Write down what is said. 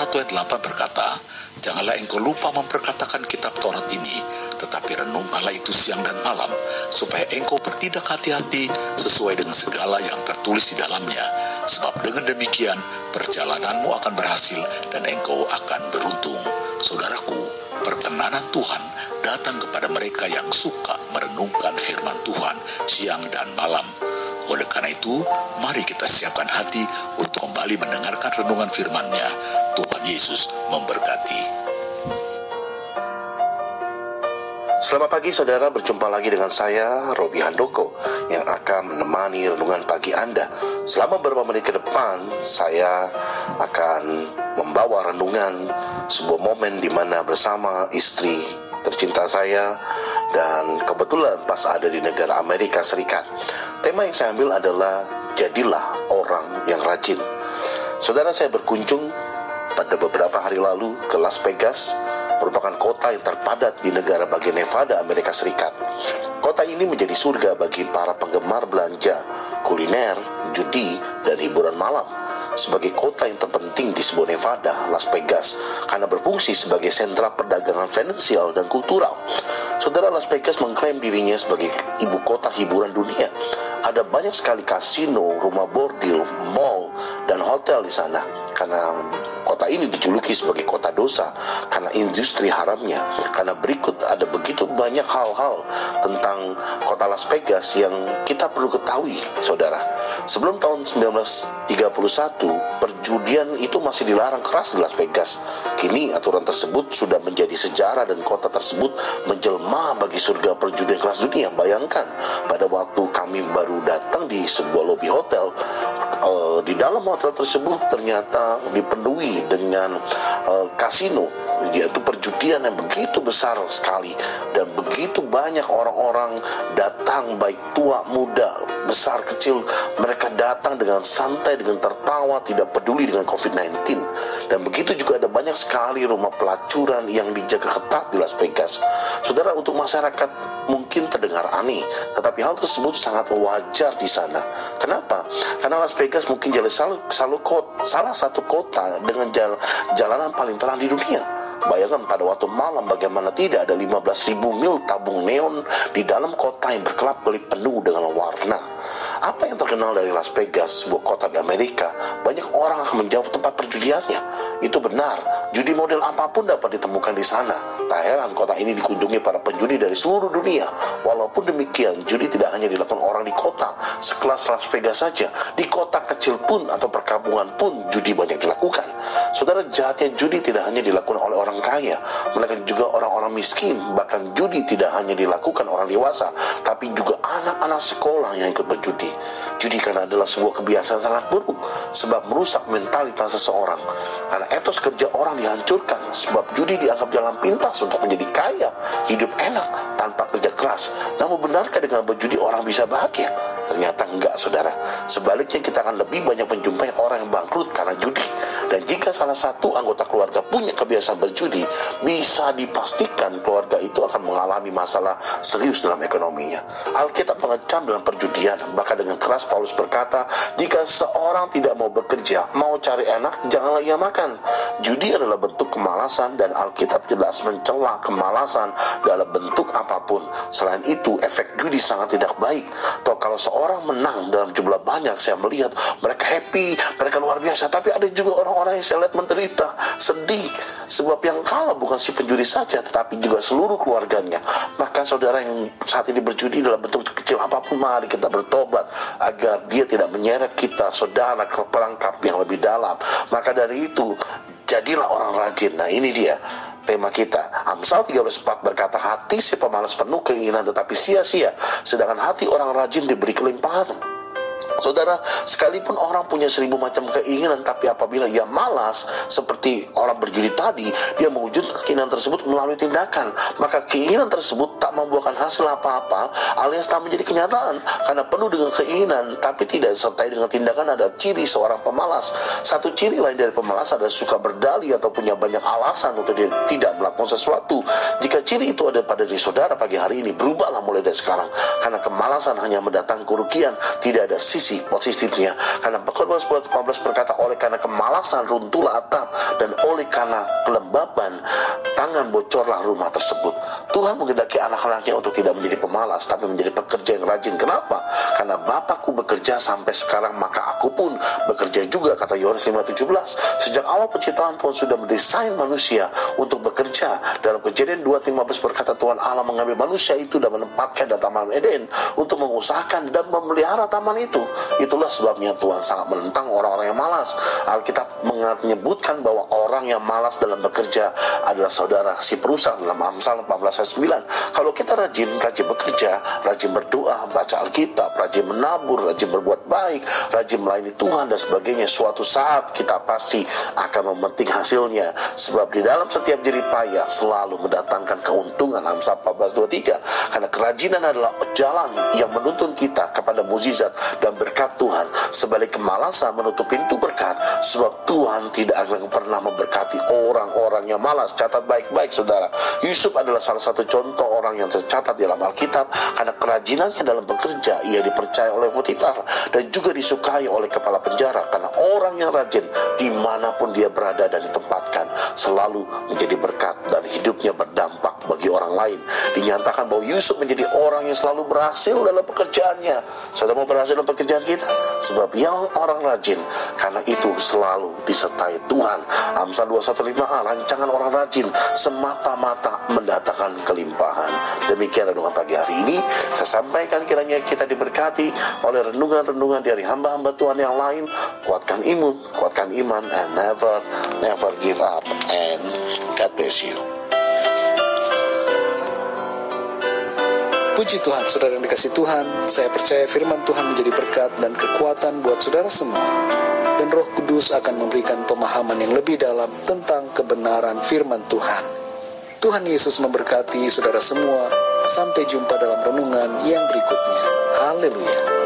1 ayat 8 berkata, Janganlah engkau lupa memperkatakan kitab Taurat ini, tetapi renungkanlah itu siang dan malam, supaya engkau bertindak hati-hati sesuai dengan segala yang tertulis di dalamnya. Sebab dengan demikian, perjalananmu akan berhasil dan engkau akan beruntung. Saudaraku, perkenanan Tuhan datang kepada mereka yang suka merenungkan firman Tuhan siang dan malam. Oleh karena itu, mari kita siapkan hati kembali mendengarkan renungan firman-Nya. Tuhan Yesus memberkati. Selamat pagi saudara, berjumpa lagi dengan saya Robi Handoko yang akan menemani renungan pagi Anda. Selama beberapa menit ke depan, saya akan membawa renungan sebuah momen di mana bersama istri tercinta saya dan kebetulan pas ada di negara Amerika Serikat. Tema yang saya ambil adalah jadilah orang yang rajin. Saudara saya berkunjung pada beberapa hari lalu ke Las Vegas, merupakan kota yang terpadat di negara bagian Nevada, Amerika Serikat. Kota ini menjadi surga bagi para penggemar belanja, kuliner, judi, dan hiburan malam sebagai kota yang terpenting di sebuah Nevada, Las Vegas, karena berfungsi sebagai sentra perdagangan finansial dan kultural. Saudara Las Vegas mengklaim dirinya sebagai ibu kota hiburan dunia. Ada banyak sekali kasino, rumah bordil, mall, dan hotel di sana. Karena kota ini dijuluki sebagai kota dosa karena industri haramnya. Karena berikut ada begitu banyak hal-hal tentang kota Las Vegas yang kita perlu ketahui, saudara. Sebelum tahun 1931, perjudian itu masih dilarang keras di Las Vegas. Kini aturan tersebut sudah menjadi sejarah dan kota tersebut menjelma bagi surga perjudian kelas dunia. Bayangkan, pada waktu kami baru datang di sebuah lobi hotel, uh, di dalam hotel tersebut ternyata dengan uh, kasino. Yaitu perjudian yang begitu besar sekali. Dan begitu banyak orang-orang datang baik tua muda besar kecil. Mereka datang dengan santai dengan tertawa tidak peduli dengan COVID-19 dan begitu juga ada banyak sekali rumah pelacuran yang dijaga ketat di Las Vegas. Saudara untuk masyarakat mungkin terdengar aneh tetapi hal tersebut sangat wajar di sana. Kenapa? Karena Las Vegas mungkin jadi salah, salah satu kota dengan jal, jalanan paling terang di dunia Bayangkan pada waktu malam bagaimana tidak ada 15.000 mil tabung neon di dalam kota yang berkelap-kelip penuh dengan warna. Apa yang terkenal dari Las Vegas, sebuah kota di Amerika, banyak orang akan menjawab tempat perjudiannya. Itu benar, judi model apa pun dapat ditemukan di sana. Tak heran kota ini dikunjungi para penjudi dari seluruh dunia. Walaupun demikian, judi tidak hanya dilakukan orang di kota sekelas Las Vegas saja. Di kota kecil pun atau perkampungan pun judi banyak dilakukan. Saudara jahatnya judi tidak hanya dilakukan oleh orang kaya, melainkan juga orang-orang miskin. Bahkan judi tidak hanya dilakukan orang dewasa, tapi juga anak-anak sekolah yang ikut berjudi. Judi karena adalah sebuah kebiasaan sangat buruk sebab merusak mentalitas seseorang. Karena etos kerja orang dihancurkan sebab judi dianggap jalan pintas untuk menjadi kaya, hidup enak tanpa kerja keras. Namun benarkah dengan berjudi orang bisa bahagia? Ternyata enggak, saudara. Sebaliknya kita akan lebih banyak menjumpai orang yang bangkrut karena judi. Dan jika salah satu anggota keluarga punya kebiasaan berjudi, bisa dipastikan keluarga itu akan mengalami masalah serius dalam ekonominya. Alkitab mengecam dalam perjudian, bahkan dengan keras Paulus berkata, jika seorang tidak mau bekerja, mau cari enak, janganlah ia makan. Judi adalah bentuk kemalasan dan Alkitab jelas mencela kemalasan dalam bentuk apa pun. Selain itu, efek judi sangat tidak baik. Toh kalau seorang orang menang dalam jumlah banyak saya melihat mereka happy mereka luar biasa. Tapi ada juga orang-orang yang saya lihat menderita sedih. Sebab yang kalah bukan si penjudi saja tetapi juga seluruh keluarganya. Maka saudara yang saat ini berjudi dalam bentuk kecil apa pun mari kita bertobat agar dia tidak menyeret kita saudara ke perangkap yang lebih dalam. Maka dari itu jadilah orang rajin. Nah ini dia tema kita. Amsal 13.4 berkata, hati si pemalas penuh keinginan tetapi sia-sia, sedangkan hati orang rajin diberi kelimpahan. Saudara, sekalipun orang punya seribu macam keinginan, tapi apabila ia malas, seperti orang berjudi tadi, dia mewujudkan keinginan tersebut melalui tindakan. Maka keinginan tersebut tak membuahkan hasil apa-apa, alias tak menjadi kenyataan. Karena penuh dengan keinginan, tapi tidak disertai dengan tindakan ada ciri seorang pemalas. Satu ciri lain dari pemalas adalah suka berdali atau punya banyak alasan untuk dia tidak melakukan sesuatu. Jika ciri itu ada pada diri saudara pagi hari ini, berubahlah mulai dari sekarang. Karena kemalasan hanya mendatang kerugian, tidak ada sisi sisi positifnya karena 10 15 berkata oleh karena kemalasan runtuhlah atap dan oleh karena kelembaban tangan bocorlah rumah tersebut. Tuhan menghendaki anak-anaknya untuk tidak menjadi pemalas tapi menjadi pekerja yang rajin. Kenapa? karena Bapakku bekerja sampai sekarang maka aku pun bekerja juga kata Yohanes 5:17 sejak awal penciptaan Tuhan sudah mendesain manusia untuk bekerja. Dalam kejadian 2:15 berkata Tuhan Allah mengambil manusia itu dan menempatkan di taman Eden untuk mengusahakan dan memelihara taman itu itulah sebabnya Tuhan sangat menentang orang-orang yang malas. Alkitab menyebutkan bahwa orang yang malas dalam bekerja adalah saudara si perusahaan dalam Amsal 14 ayat 9 kalau kita rajin rajin bekerja rajin berdoa baca Alkitab rajin menabur rajin berbuat baik rajin melayani Tuhan dan sebagainya suatu saat kita pasti akan memetik hasilnya. Sebab di dalam setiap jerih payah selalu mendatangkan keuntungan. Amsal 14:23 karena kerajinan adalah jalan yang menuntun kita kepada mukjizat dan berkat Tuhan. Sebalik kemalasan menutup pintu berkat sebab Tuhan tidak akan pernah memberkati orang-orang yang malas. Catat baik-baik saudara. Yusuf adalah salah satu contoh orang yang tercatat dalam Alkitab. Karena kerajinannya dalam bekerja ia dipercaya oleh Potifar dan juga disukai oleh kepala penjara. Karena orang yang rajin di mana pun dia berada dan ditempatkan selalu menjadi berkat dan hidupnya berdampak bagi orang lain. Dinyatakan bahwa Yusuf menjadi orang yang selalu berhasil dalam pekerjaannya. Saudara mau berhasil dalam pekerjaan kita. Sebab yang orang rajin karena itu selalu disertai Tuhan. Amsal 215a rancangan orang rajin semata-mata mendatangkan kelimpahan. Demikian renungan pagi hari ini. Saya sampaikan kiranya kita diberkati oleh renungan-renungan dari hamba-hamba Tuhan yang lain. Kuatkan imun kuatkan iman and never never give up and God bless you Puji Tuhan, saudara yang dikasih Tuhan, saya percaya firman Tuhan menjadi berkat dan kekuatan buat saudara semua. Dan roh kudus akan memberikan pemahaman yang lebih dalam tentang kebenaran firman Tuhan. Tuhan Yesus memberkati saudara semua. Sampai jumpa dalam renungan yang berikutnya. Haleluya.